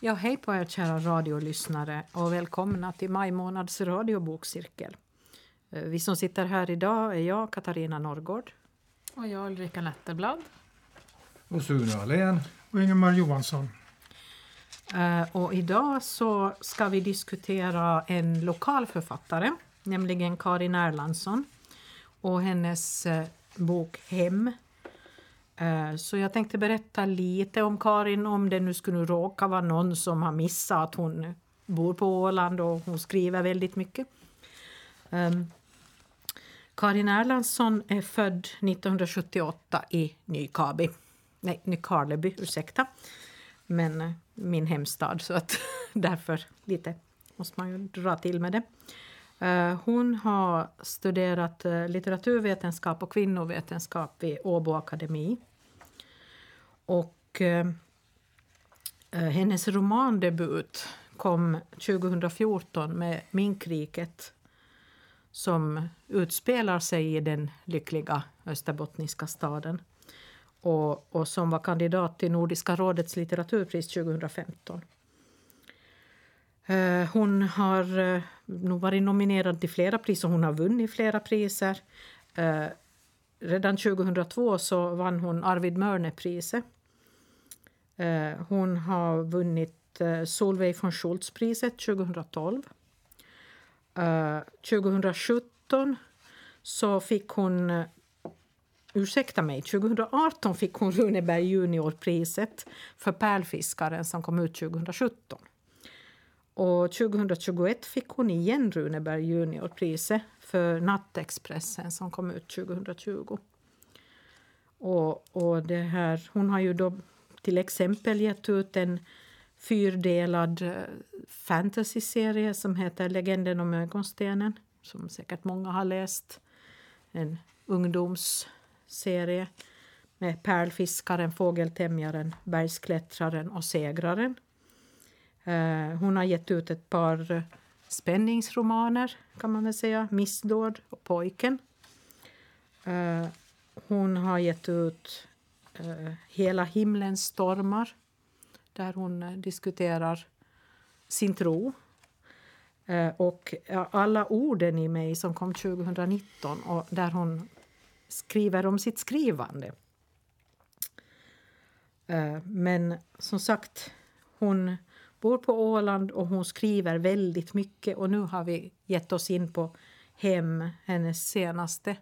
Ja, hej på er kära radiolyssnare och välkomna till maj månads radiobokcirkel. Eh, Vi som sitter här idag är jag, Katarina Norrgård. Och jag Ulrika Netterblad. Och Sune Ahlén. Och Ingemar Johansson. Eh, Och idag så ska vi diskutera en lokal författare, nämligen Karin Erlandsson och hennes eh, bok Hem. Eh, så jag tänkte berätta lite om Karin, om det nu skulle råka vara någon som har missat att hon bor på Åland och hon skriver väldigt mycket. Ehm, Karin Erlandsson är född 1978 i Nykabi. Nej, Nykarleby, ursäkta. Men eh, min hemstad, så att därför lite måste man ju dra till med det. Eh, hon har studerat litteraturvetenskap och kvinnovetenskap vid Åbo Akademi. Och eh, eh, hennes romandebut kom 2014 med Minkriket som utspelar sig i den lyckliga österbottniska staden och, och som var kandidat till Nordiska rådets litteraturpris 2015. Eh, hon har eh, nog varit nominerad till flera priser, hon har vunnit flera priser. Redan 2002 så vann hon Arvid Mörne-priset. Eh, hon har vunnit eh, Solveig von Schultz-priset 2012. 2017 eh, så fick hon Ursäkta mig, 2018 fick hon Runeberg juniorpriset för Pärlfiskaren som kom ut 2017. Och 2021 fick hon igen Runeberg juniorpriset för Nattexpressen som kom ut 2020. Och, och det här, hon har ju då till exempel gett ut en fyrdelad eh, fantasyserie som heter Legenden om ögonstenen som säkert många har läst. En ungdomsserie med pärlfiskaren, fågeltämjaren, bergsklättraren och segraren. Eh, hon har gett ut ett par eh, spänningsromaner, kan man väl säga. Missdåd och Pojken. Hon har gett ut Eh, hela himlens stormar där hon eh, diskuterar sin tro. Eh, och Alla orden i mig som kom 2019 och där hon skriver om sitt skrivande. Men som sagt, hon bor på Åland och hon skriver väldigt mycket. Och nu har vi gett oss in på Hem, hennes senaste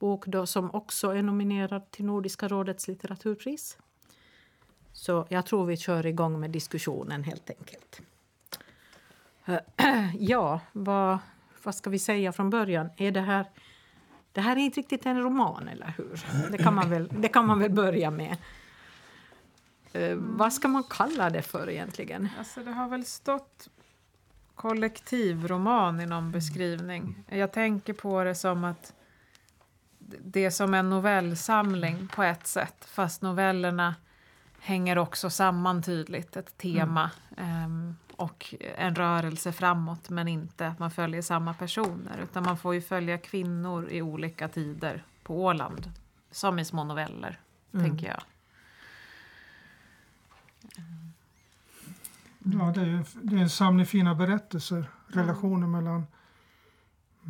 bok då, som också är nominerad till Nordiska rådets litteraturpris. Så jag tror vi kör igång med diskussionen helt enkelt. Ja, vad, vad ska vi säga från början? Är det här... Det här är inte riktigt en roman, eller hur? Det kan man väl, det kan man väl börja med. Eh, vad ska man kalla det för egentligen? Alltså det har väl stått kollektivroman i någon beskrivning. Jag tänker på det som att det är som en novellsamling på ett sätt. Fast novellerna hänger också samman tydligt. Ett tema ehm, och en rörelse framåt. Men inte att man följer samma personer. Utan man får ju följa kvinnor i olika tider på Åland. Som i små noveller, Mm. tänker jag. Ja, det är, det är en samling fina berättelser. Relationer mellan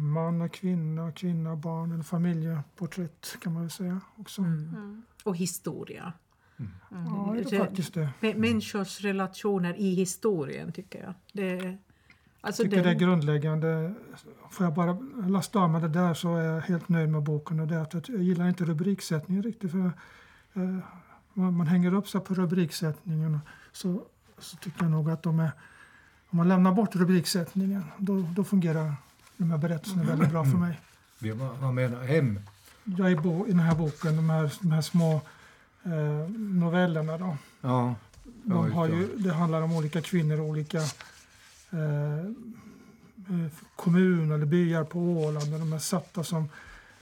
man och kvinna, kvinna och barn. En familjeporträtt kan man väl säga också. Mm. Och historia. Ja, det Det- är faktiskt det. Mä- Människors relationer i historien, tycker jag. Det, alltså Jag tycker den- det är grundläggande. Får jag bara lasta av med det där så är jag helt nöjd med boken. Och det att jag gillar inte rubriksättningen riktigt. För, eh, man, man hänger upp sig på rubriksättningen så, så tycker jag nog att de är... Om man lämnar bort rubriksättningen då, då fungerar de här berättelserna väldigt bra för mig. Vi, vad, menar hem? Jag är bo, i den här boken, de här, de här små eh, novellerna då. Ja, De har det. ju, det handlar om olika kvinnor och olika eh, eh, kommuner eller byar på Åland. Och de är satta som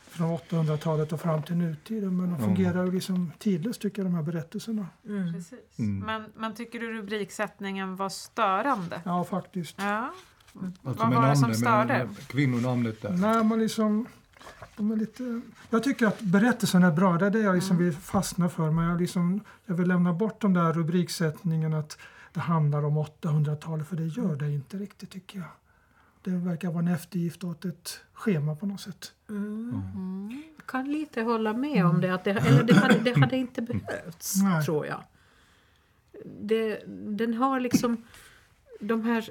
från 800-talet och fram till nutiden. Men de Ja. fungerar ju liksom tidlöst tycker jag, de här berättelserna. Mm. Precis. Mm. Men, men tycker du rubriksättningen var störande? Ja, faktiskt. Ja. Alltså Vad var det som störde? med kvinnonamnet där. Nej, man liksom, de är lite, jag tycker att berättelsen är bra. Det är det jag liksom Mm. vill fastna för. Men jag, liksom, jag vill lämna bort de där rubriksättningen. Att det handlar om 800-talet, för det gör det inte riktigt tycker jag. Det verkar vara en eftergift åt ett schema på något sätt. Mm. kan lite hålla med om det. Att det eller det hade, det hade inte behövts, Nej. tror jag. Det, den har liksom... De här,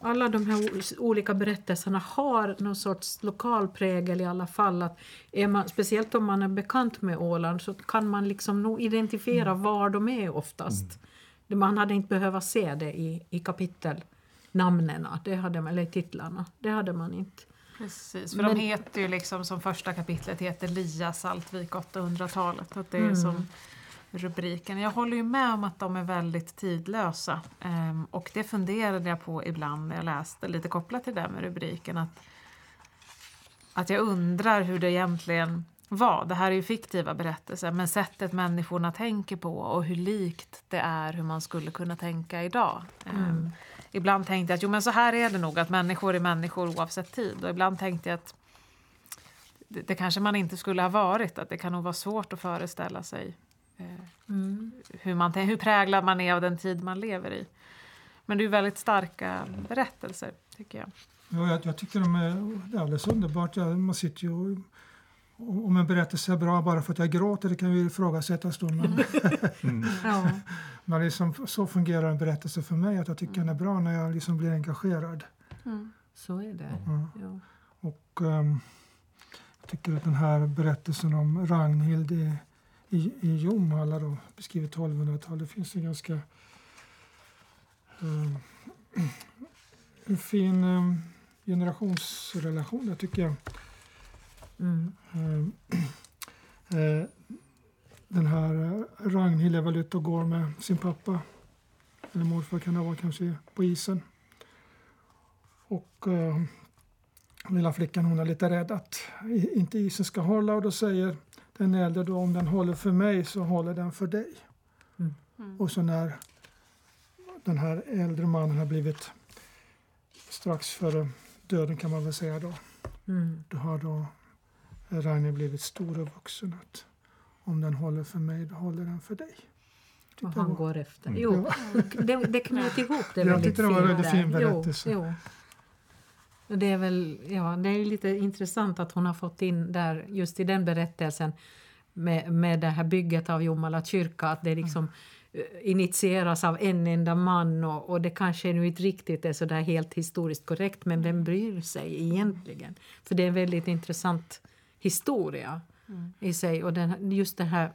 alla de här olika berättelserna har någon sorts lokal prägel i alla fall. Att är man, speciellt om man är bekant med Åland så kan man liksom nog identifiera var de är oftast. Det- Man hade inte behövt se det i, i kapitelnamnen, det hade man, eller i titlarna. Det hade man inte. Precis, för Men- de heter ju liksom som första kapitlet heter Lia Saltvik 800-talet. Att det är Mm. som rubriken. Jag håller ju med om att de är väldigt tidlösa. Ehm, och det funderade jag på ibland när jag läste, lite kopplat till det med rubriken. Att, att jag undrar hur det egentligen var. Det här är ju fiktiva berättelser, men sättet människorna tänker på och hur likt det är hur man skulle kunna tänka idag. Ehm, Ibland tänkte jag att jo, men så här är det nog, att människor är människor oavsett tid. Och ibland tänkte jag att det, det kanske man inte skulle ha varit, att det kan nog vara svårt att föreställa sig eh, hur, man, hur präglad man är av den tid man lever i. Men det är väldigt starka berättelser, tycker jag. Ja, jag, jag tycker de är, det är alldeles underbart. Man sitter ju och, om en berättelse är bra bara för att jag gråter, det kan ju ifrågasättas då. Men, Ja. men liksom, så fungerar en berättelse för mig, att jag tycker den är bra när jag liksom blir engagerad. Så är det. Ja. Ja. Och ehm, jag tycker att den här berättelsen om Ragnhild i, i, i Jomhalla då, beskrivet 1200-tal, det finns en ganska ehm, en fin um, generationsrelation där tycker jag. Mm. Ehm, eh, den här eh, Ragnhild är väl ute och går med sin pappa, eller morfar kan det vara kanske, på isen. Och eh, lilla flickan hon är lite rädd att inte isen ska hålla och då säger den äldre då om den håller för mig så håller den för dig. Mm. Och så när den här äldre mannen har blivit strax före döden kan man väl säga då. Mm. Då har då Ragnhild blivit stor och vuxen. Att om den håller för mig, då håller den för dig. Och jag han går efter. Mm. Jo, det, det knöt ihop det Jag väldigt tyckte det var en fint väldigt fin berättelse. Jo, jo. Det är väl ja, det är lite intressant att hon har fått in där just i den berättelsen med, med det här bygget av Jomala kyrka att det liksom eh, initieras av en enda man och, och det kanske nu inte riktigt är så där helt historiskt korrekt men vem bryr sig egentligen? För det är en väldigt intressant historia i sig och den, just den här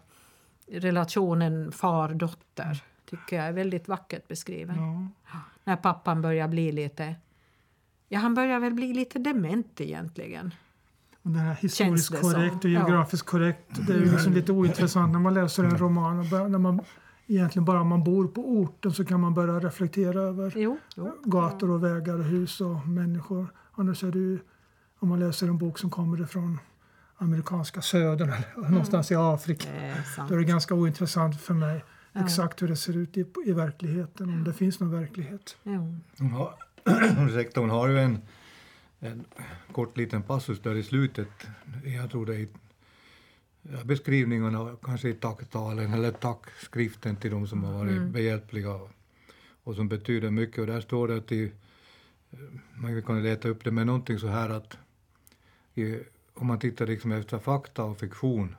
relationen far-dotter tycker jag är väldigt vackert beskriven. Ja. När pappan börjar bli lite... Ja, han börjar väl bli lite dement egentligen. Och det här Känns historiskt det som. korrekt och Ja. geografiskt korrekt. Det är ju liksom lite ointressant när man läser en roman. Och bara, när man, egentligen bara om man bor på orten så kan man börja reflektera över Jo, jo. gator och vägar och hus och människor. Annars är det ju, om man läser en bok som kommer ifrån amerikanska södern eller någonstans i Afrika. Det. Då är det ganska ointressant för mig Ja. exakt hur det ser ut i, i verkligheten, om det finns någon verklighet. Jo. Ursäkta, hon har ju en, en kort liten passus där i slutet. Jag tror det är beskrivningarna, kanske i tacktalen eller tackskriften till de som har varit Mm. behjälpliga och, som betyder mycket. Och där står det att i, man kan leta upp det med någonting så här att i, om man tittar liksom efter fakta och fiktion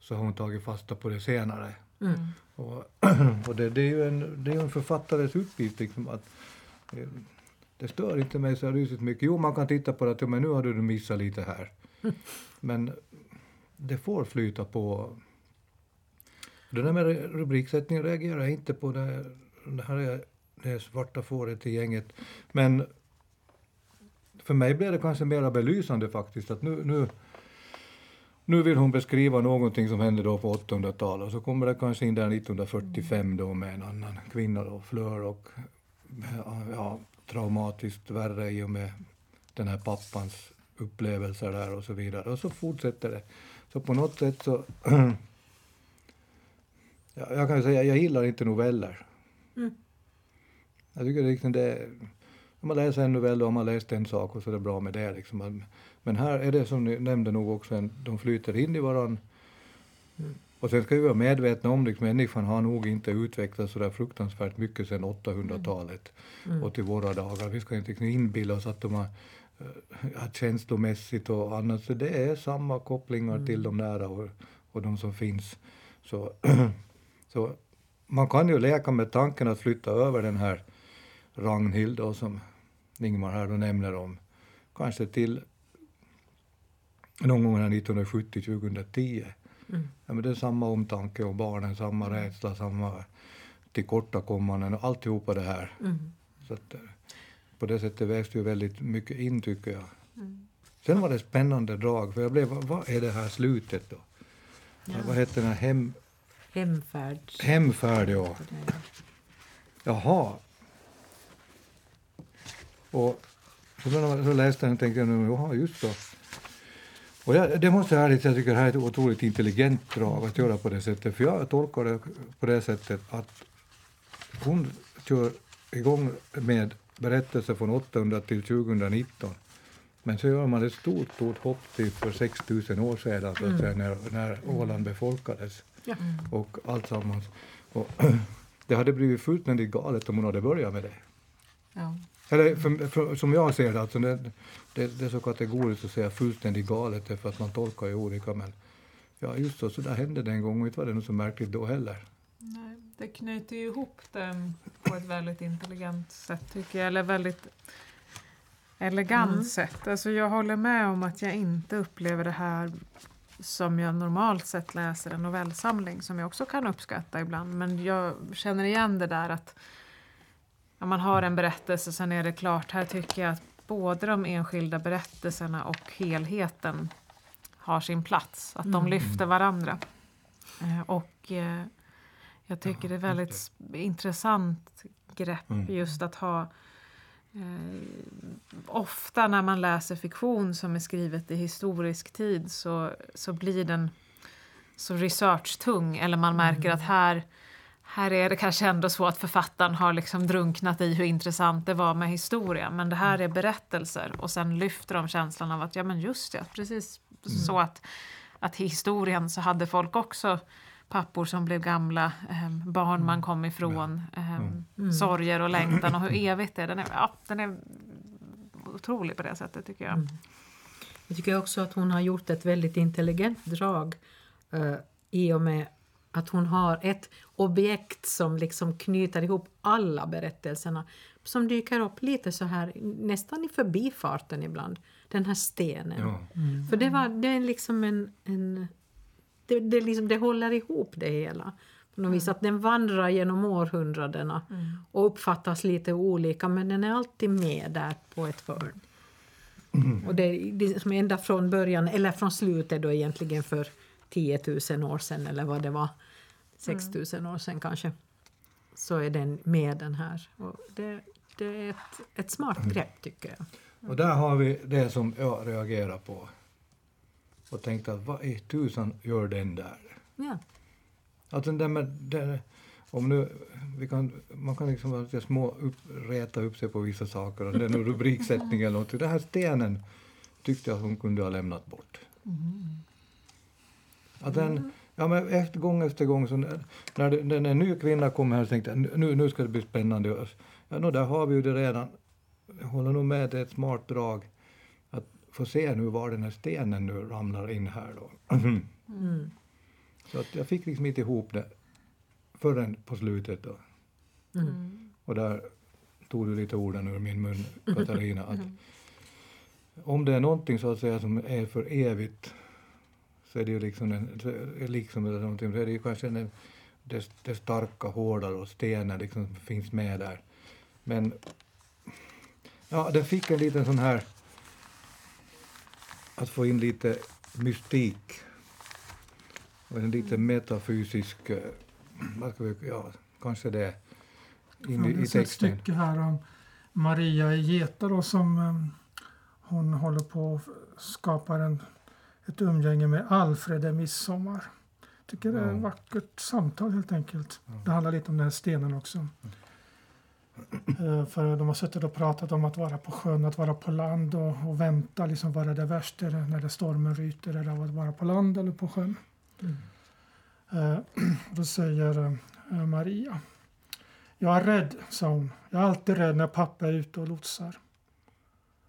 så har hon tagit fasta på det senare. Mm. Och, och det, det är ju en, det är en författares uppgift liksom att eh, det stör inte mig så rysligt mycket. Jo, man kan titta på det att men nu har du missat lite här. Men det får flyta på. Det där med rubriksättning reagerar jag inte på. Det, det här är det svarta fåret i gänget. Men för mig blir det kanske mera belysande faktiskt att nu, nu nu vill hon beskriva någonting som hände då på 800-talet och så kommer det kanske in där 1945 då med en annan kvinna då, Flör och ja, traumatiskt värre i och med den här pappans upplevelser där och så vidare. Och så fortsätter det. Så på något sätt så... ja, jag kan ju säga, jag gillar inte noveller. Mm. Jag tycker liksom det... Om man läser en novell, då har man läst en sak och så är det bra med det. Liksom. Men här är det som ni nämnde nog också, en, de flyter in i varann. Och sen ska vi vara medvetna om att människan har nog inte utvecklats så där fruktansvärt mycket sedan 800-talet Mm. och till våra dagar. Vi ska inte liksom inbilla oss att de har äh, känslomässigt och annat, så det är samma kopplingar till de nära och, och de som finns. Så, så man kan ju leka med tanken att flytta över den här Ragnhild då, som Ingmar här då nämner om, kanske till någon gång här 1970-2010. Mm. Ja, men det är samma omtanke om barnen, samma rädsla, samma tillkortakommanden och alltihopa det här. Mm. Så att, eh, på det sättet vägs det ju väldigt mycket in tycker jag. Mm. Sen var det spännande drag, för jag blev, vad, är det här slutet då? Ja. Vad heter den här hem, Hemfärd. hemfärd? Ja. Jaha. Och så, så läste jag den och tänkte jaha just så. Och jag, det måste jag ärligt säga, jag tycker det här är ett otroligt intelligent drag att göra på det sättet. För jag tolkar det på det sättet att hon kör igång med berättelser från 800 till 2019. Men så gör man ett stort, stort hopp till för 6000 år sedan, så att säga, när, när Åland befolkades Ja. och allt sammans. Och det hade blivit fullständigt galet om hon hade börjat med det. Ja. Eller för, för, som jag ser det, alltså det, det, det är så kategoriskt att säga fullständigt galet därför att man tolkar ju olika men ja just så, så där hände det en gång och inte var det något så märkligt då heller. Nej, det knyter ju ihop det på ett väldigt intelligent sätt tycker jag, eller väldigt elegant Mm. sätt. Alltså jag håller med om att jag inte upplever det här som jag normalt sett läser en novellsamling som jag också kan uppskatta ibland. Men jag känner igen det där att när man har en berättelse sen är det klart. Här tycker jag att både de enskilda berättelserna och helheten har sin plats. Att de Mm. lyfter varandra. Eh, Och eh, jag tycker det är väldigt intressant grepp Mm. just att ha eh, Ofta när man läser fiktion som är skrivet i historisk tid så, så blir den så researchtung eller man märker att här, här är det kanske ändå så att författaren har liksom drunknat i hur intressant det var med historia. Men det här är berättelser och sen lyfter de känslan av att ja men just det, precis så att, att i historien så hade folk också pappor som blev gamla, eh, barn man kom ifrån, eh, Mm. sorger och längtan och hur evigt det är. Den är, ja, den är otrolig på det sättet tycker jag. Mm. Jag tycker också att hon har gjort ett väldigt intelligent drag eh, i och med att hon har ett objekt som liksom knyter ihop alla berättelserna som dyker upp lite så här nästan i förbifarten ibland. Den här stenen. Ja. För det, var, det är liksom en... en det, det, liksom, det håller ihop det hela. På något vis att den vandrar genom århundradena och uppfattas lite olika men den är alltid med där på ett hörn. Och det är liksom ända från början, eller från slutet då egentligen för 10 000 år sedan eller vad det var, 6 000 år sedan kanske, så är den med den här. Och det, det är ett, ett smart grepp tycker jag. Och där har vi det som jag reagerar på. Och tänkte att vad i tusan gör den där? Ja. Att den där med, den, om nu, vi kan, man kan liksom vara små upp, reta upp sig på vissa saker, och det är rubriksättning eller något. Den här stenen tyckte jag hon kunde ha lämnat bort. Att den, ja, men efter, gång efter gång, så när, när, när en ny kvinna kom här så tänkte jag nu, nu ska det bli spännande. Ja, nå, där har vi ju det redan. Jag håller nog med, det är ett smart drag. Att få se nu var den här stenen nu ramlar in här då. Mm. Så att jag fick liksom inte ihop det förrän på slutet. Då. Mm. Och där tog du lite orden ur min mun, Katarina. Att om det är någonting så att säga som är för evigt så är det ju liksom, en, så är liksom eller någonting, så är det ju kanske en, det, det starka, hårdare och stenen liksom som finns med där. Men ja, den fick en liten sån här att få in lite mystik och en lite metafysisk, eh, vad ska vi, ja, kanske det, in Ja, i, det i finns ett texten. stycke här om Maria i Geta då, som eh, hon håller på och skapar en, ett umgänge med Alfred i midsommar. tycker det är ett vackert samtal helt enkelt. Det handlar lite om den här stenen också. Eh, För de har suttit och pratat om att vara på sjön, att vara på land och, och vänta, liksom vad är det är det när det stormen ryter, eller att vara på land eller på sjön. Mm. Eh, då säger eh, Maria. Jag är rädd, sa hon. Jag är alltid rädd när pappa är ute och lotsar.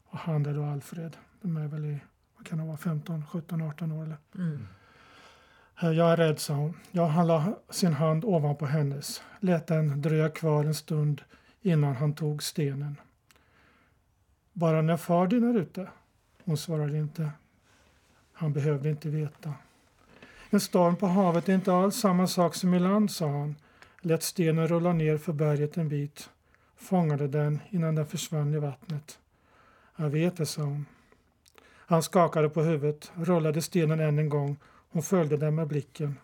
Och han är då Alfred. De är väl i, vad kan det vara, 15, 17, 18 år eller? Mm. Eh, Jag är rädd, sa hon. Ja, han la sin hand ovanpå hennes, lät den dröja kvar en stund innan han tog stenen. Bara när far din är ute? Hon svarade inte. Han behövde inte veta. En storm på havet är inte alls samma sak som i land, sa han. Lät stenen rulla ner för berget en bit. Fångade den innan den försvann i vattnet. Jag vet det, sa hon. Han skakade på huvudet, rullade stenen än en gång hon följde den med blicken.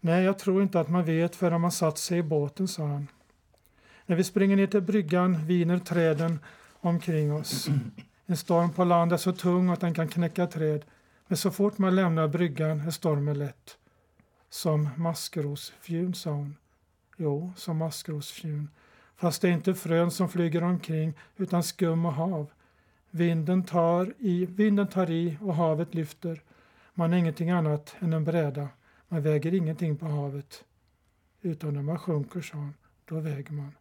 Nej, jag tror inte att man vet förrän man satt sig i båten, sa han. När vi springer ner till bryggan viner träden omkring oss. En storm på land är så tung att den kan knäcka träd. Men så fort man lämnar bryggan är stormen lätt. Som maskrosfjun, sa hon. Jo, som maskrosfjun. Fast det är inte frön som flyger omkring utan skum och hav. Vinden tar i, vinden tar i och havet lyfter. Man är ingenting annat än en bräda. Man väger ingenting på havet. Utan när man sjunker, sa han, då väger man.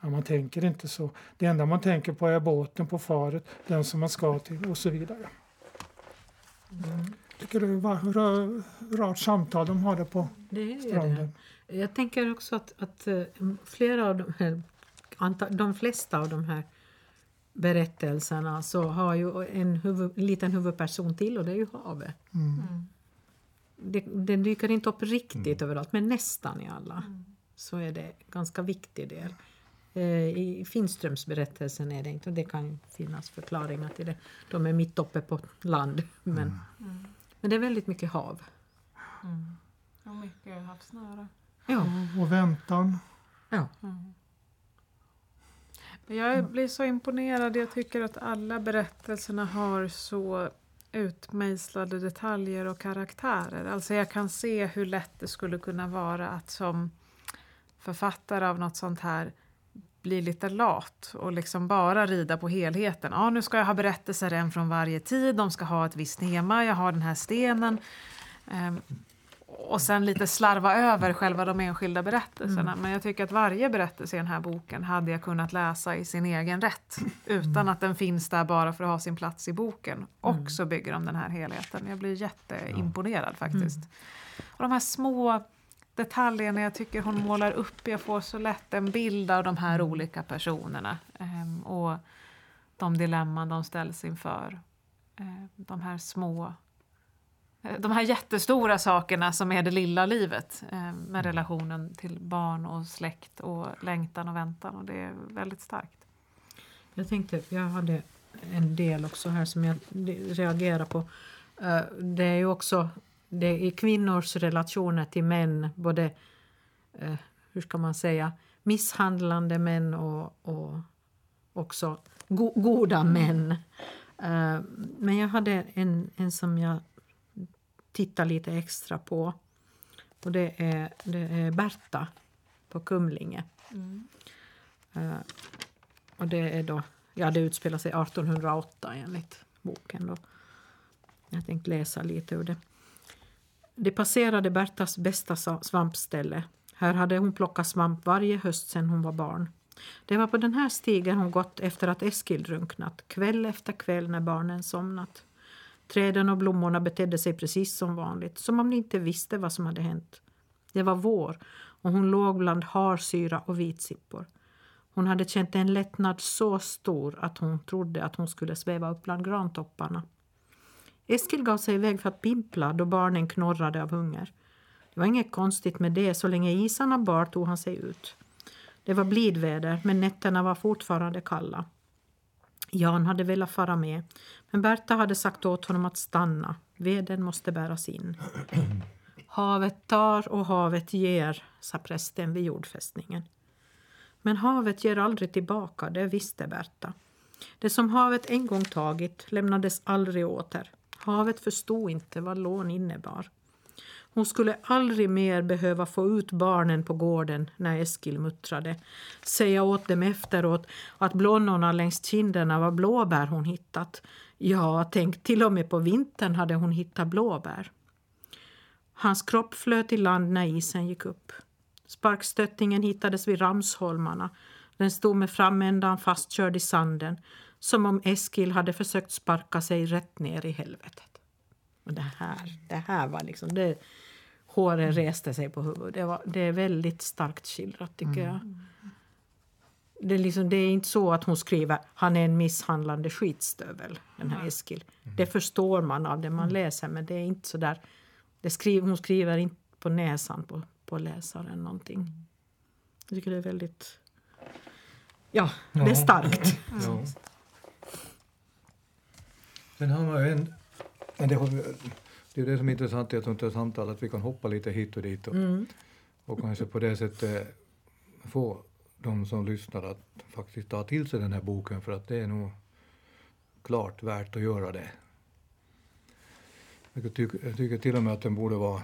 Ja, man tänker inte så. Det enda man tänker på är båten på faret, den som man ska till och så vidare. Mm. Tycker det var rart samtal de hade på Det är ju det. stranden. Jag tänker också att, att eh, flera av de här, de flesta av de här berättelserna så har ju en huvud, liten huvudperson till och det är ju havet. Mm. Det, den dyker inte upp riktigt överallt men nästan i alla så är det ganska viktig del. Eh, I Finströmsberättelsen är det inte och det kan finnas förklaringar till det. De är mitt uppe på land men, men det är väldigt mycket hav. Mm. Och mycket havsnära. Ja. Och väntan. ja. Jag blir så imponerad. Jag tycker att alla berättelserna har så utmejslade detaljer och karaktärer. Alltså jag kan se hur lätt det skulle kunna vara att som författare av något sånt här bli lite lat och liksom bara rida på helheten. Ja, nu ska jag ha berättelser en från varje tid, de ska ha ett visst tema, jag har den här stenen. Ehm, Ehm, och sen lite slarva över själva de enskilda berättelserna. Men jag tycker att varje berättelse i den här boken hade jag kunnat läsa i sin egen rätt. Utan att den finns där bara för att ha sin plats i boken. Och så bygger de den här helheten. Jag blir jätteimponerad faktiskt. Och de här små detaljerna jag tycker hon målar upp. Jag får så lätt en bild av de här olika personerna. ehm, och de dilemman de ställs inför. Eh, de här små de här jättestora sakerna som är det lilla livet eh, med relationen till barn och släkt och längtan och väntan och det är väldigt starkt. Jag tänkte, jag hade en del också här som jag reagerar på. Eh, Det är ju också det är kvinnors relationer till män, både eh, hur ska man säga, misshandlande män och, och också go, goda män. Eh, Men jag hade en, en som jag tittar lite extra på. Och det är, det är Berta på Kumlinge. Eh, och det är då, ja det utspelar sig 1808 enligt boken då. Jag tänkte läsa lite ur det. Det passerade Bertas bästa svampställe. Här hade hon plockat svamp varje höst sedan hon var barn. Det var på den här stigen hon gått efter att Eskil drunknat, kväll efter kväll när barnen somnat. Träden och blommorna betedde sig precis som vanligt, som om de inte visste vad som hade hänt. Det var vår och hon låg bland harsyra och vitsippor. Hon hade känt en lättnad så stor att hon trodde att hon skulle sväva upp bland grantopparna. Eskil gav sig iväg för att pimpla då barnen knorrade av hunger. Det var inget konstigt med det, så länge isarna bar tog han sig ut. Det var blidväder, men nätterna var fortfarande kalla. Jan hade velat fara med, men Berta hade sagt åt honom att stanna. Veden måste bäras in. Havet tar och havet ger, sa prästen vid jordfästningen. Men havet ger aldrig tillbaka, det visste Berta. Det som havet en gång tagit lämnades aldrig åter. Havet förstod inte vad lån innebar. Hon skulle aldrig mer behöva få ut barnen på gården när Eskil muttrade. Säga åt dem efteråt att blonnorna längs kinderna var blåbär hon hittat. Ja, tänk, till och med på vintern hade hon hittat blåbär. Hans kropp flöt i land när isen gick upp. Sparkstöttingen hittades vid Ramsholmarna. Den stod med framändan fastkörd i sanden som om Eskil hade försökt sparka sig rätt ner i helvetet. Och det här, det här var liksom... Det, håret reste sig på huvudet. Det, var, det är väldigt starkt skildrat, tycker jag. Det är, liksom, det är inte så att hon skriver han är en misshandlande skitstövel, den här Eskil. Det förstår man av det man läser, men det är inte så där... Det skriver, hon skriver inte på näsan på, på läsaren någonting. Jag tycker det är väldigt... Ja, det är Ja. starkt. Ja. Sen har man ju en... Men det, har, vi- det är det som är intressant i ett sånt här samtal, att vi kan hoppa lite hit och dit och, Mm. och kanske på det sättet få de som lyssnar att faktiskt ta till sig den här boken för att det är nog klart värt att göra det. Jag tycker, jag tycker till och med att den borde vara,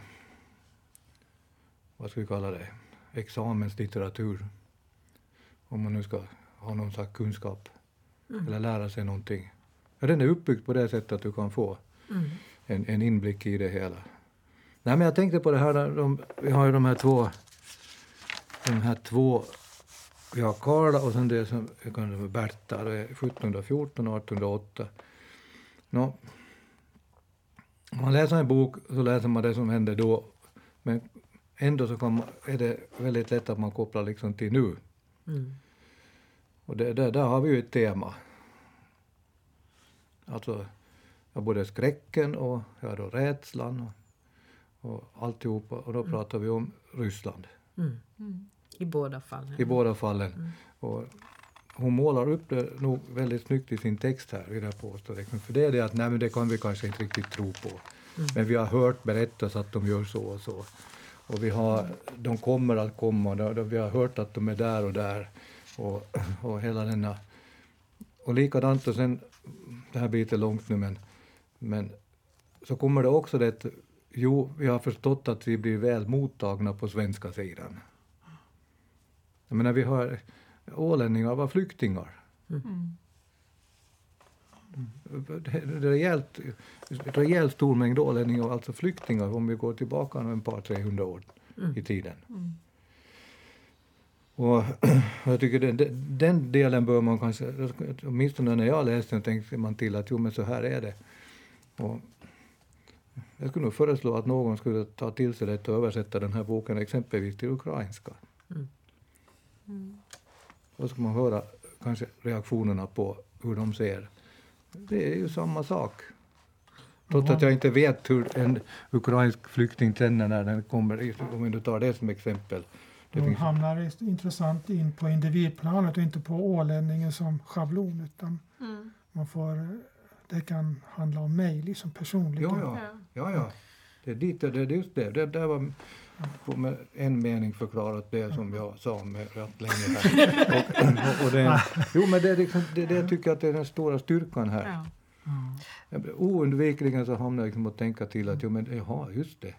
vad ska vi kalla det, examenslitteratur. Om man nu ska ha någon slags kunskap eller lära sig någonting. Ja, den är uppbyggd på det sättet att du kan få Mm. En, en inblick i det hela. Nej, men jag tänkte på det här, de, vi har ju de här två, de här två, vi har Karla och sen det som jag kan Berta, det är 1714 och 1808. Nå, om man läser en bok så läser man det som hände då, men ändå så kan man, är det väldigt lätt att man kopplar liksom till nu. Mm. Och det, där, där har vi ju ett tema. Alltså, ja, både skräcken och ja, då rädslan och, och alltihopa. Och då pratar vi om Ryssland Mm. Mm. I båda fallen. i båda fallen. Och hon målar upp det nog väldigt snyggt i sin text här, vill jag påstå. Liksom. För det är det att nej, men det kan vi kanske inte riktigt tro på. Men vi har hört berättas att de gör så och så. Och vi har, de kommer att komma, vi har hört att de är där och där. Och, och hela denna... Och likadant, och sen, det här blir lite långt nu, men, men så kommer det också det att jo, vi har förstått att vi blir väl mottagna på svenska sidan. Jag menar, vi har ålänningar var flyktingar. Mm. Det är rejält, rejält stor mängd ålänningar, alltså flyktingar, om vi går tillbaka en par, 300 år i tiden. Mm. Och jag tycker den, den- den delen bör man kanske, åtminstone när jag läste den tänkte man till att jo men så här är det. Och jag skulle nog föreslå att någon skulle ta till sig det och översätta den här boken exempelvis till ukrainska. Mm. Då ska man höra kanske reaktionerna på hur de ser. Det är ju samma sak. Trots att jag inte vet hur en ukrainsk flykting känner när den kommer, om du tar det som exempel. Det De hamnar i- intressant in på individplanet och inte på ålänningen som schablon. Utan Mm. man får, det kan handla om mig liksom personligt. ja, ja, ja, ja. Det är dit, det är just det. Det där var på en mening förklarat det som jag sa med rätt länge här. och, och, och det, jo, men det, är liksom, det, det jag tycker att det är den stora styrkan här. Ja. Ja. Oundvikligen så hamnar jag liksom att tänka till att jo, men jaha, just det.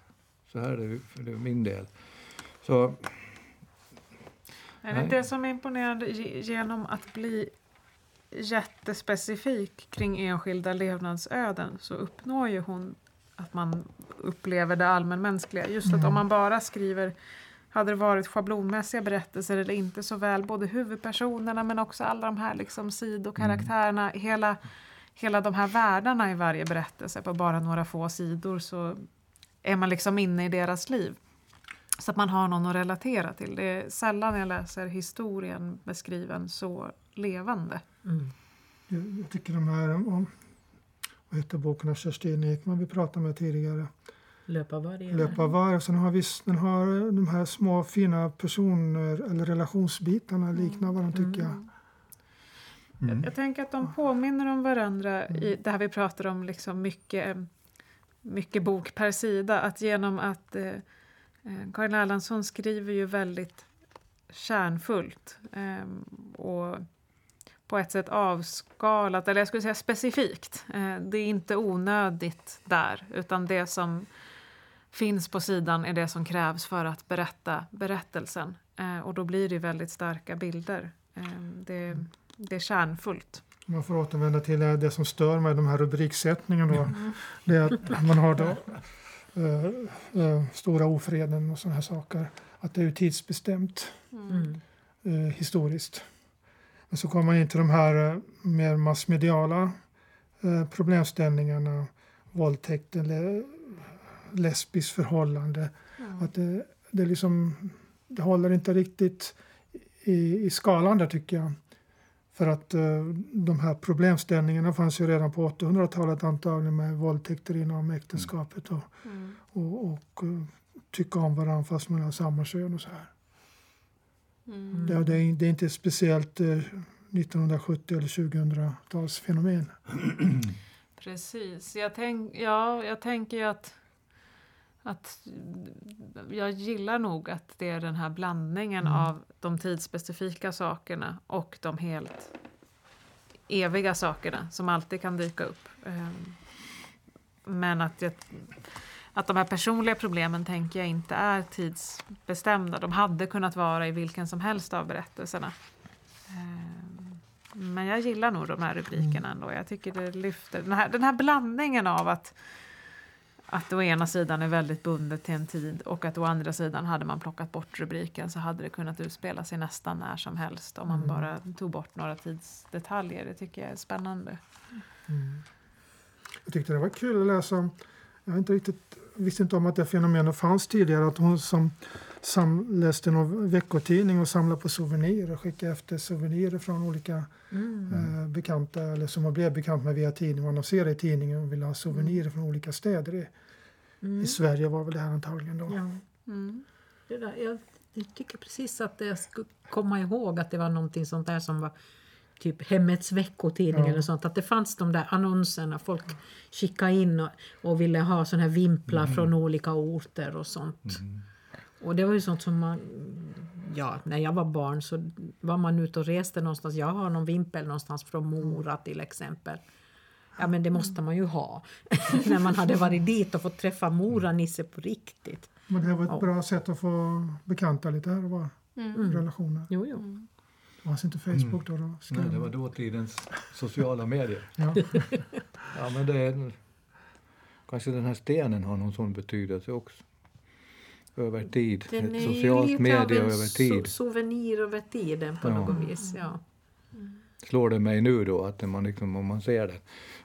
Så här är det, för det är min del. Så Är det Nej. det som är imponerande ge- genom att bli jättespecifik kring enskilda levnadsöden så uppnår ju hon att man upplever det allmänmänskliga. Just att om man bara skriver hade det varit schablonmässiga berättelser eller inte så väl både huvudpersonerna men också alla de här liksom sidokaraktärerna, hela, hela de här världarna i varje berättelse på bara några få sidor så är man liksom inne i deras liv. Så att man har någon att relatera till. Det är sällan jag läser historien beskriven så levande. Mm. Jag, jag tycker de här, om, vad heter boken av Kerstin Ekman vi pratade med tidigare, Löpa varje. Löpa. Sen har vi, den har de här små fina personer eller relationsbitarna liknar varandra tycker jag. Jag, jag tänker att de påminner om varandra i det här vi pratar om, liksom mycket, mycket bok per sida. Att genom att eh, eh, Karin Erlandsson skriver ju väldigt kärnfullt eh, och på ett sätt avskalat, eller jag skulle säga specifikt. Eh, det är inte onödigt där, utan det som finns på sidan är det som krävs för att berätta berättelsen. Eh, och då blir det väldigt starka bilder. Eh, det, det är kärnfullt. Man får återvända till det som stör mig, de här rubriksättningen då. Det är att man har då eh, eh, stora ofreden och sådana här saker. Att det är tidsbestämt Mm. eh, historiskt. Men så kommer man in till de här eh, mer massmediala eh, problemställningarna. Våldtäkt eller lesbiskt förhållande. Att det, det, liksom, det håller inte riktigt i, i skalan där tycker jag. För att eh, de här problemställningarna fanns ju redan på 800-talet antagligen med våldtäkter inom äktenskapet och, Mm. och, och eh, tycka om varandra fast man har samma kön och så här. Mm. Det, det, är, det är inte speciellt eh, 1970 eller 2000-talsfenomen. Precis. Jag, tänk, ja, jag tänker ju att, att jag gillar nog att det är den här blandningen Mm. av de tidsspecifika sakerna och de helt eviga sakerna som alltid kan dyka upp. Ehm, Men att, jag, att de här personliga problemen tänker jag inte är tidsbestämda. De hade kunnat vara i vilken som helst av berättelserna. Ehm, Men jag gillar nog de här rubrikerna ändå. Jag tycker det lyfter den här, den här blandningen av att att å ena sidan är väldigt bundet till en tid och att å andra sidan hade man plockat bort rubriken så hade det kunnat utspela sig nästan när som helst om man Mm. bara tog bort några tidsdetaljer. Det tycker jag är spännande. Jag tyckte det var kul att läsa jag har inte riktigt, visste inte om att det fenomenet fanns tidigare, att hon som sam, läste någon veckotidning och samlade på souvenirer och skickade efter souvenirer från olika Mm. eh, bekanta eller som man blev bekant med via tidningen. Man annonserade i tidningen och ville ha souvenirer från olika städer. I, Mm. I Sverige var väl det här antagligen då. Ja. Mm. Det där, jag, jag tycker precis att jag skulle komma ihåg att det var någonting sånt där som var typ Hemmets veckotidning Ja. eller sånt. Att det fanns de där annonserna. Folk skickade in och, och ville ha såna här vimplar från olika orter och sånt. Och det var ju sånt som man... Ja, när jag var barn så var man ute och reste någonstans. Jag har någon vimpel någonstans från Mora till exempel. Ja men det måste man ju ha. när man hade varit dit och fått träffa Mora-Nisse på riktigt. Men det var ett Ja. bra sätt att få bekanta lite här och var Mm. relationer. Jo, jo. Det fanns inte Facebook då. då skrev Nej, det var dåtidens sociala medier. ja. Ja, men det är, kanske den här stenen har någon sån betydelse också. Över tid. Den Ett socialt medie av en över tid. so- souvenir över tiden på Ja. något vis. Ja. Slår det mig nu då att man liksom, om man ser det.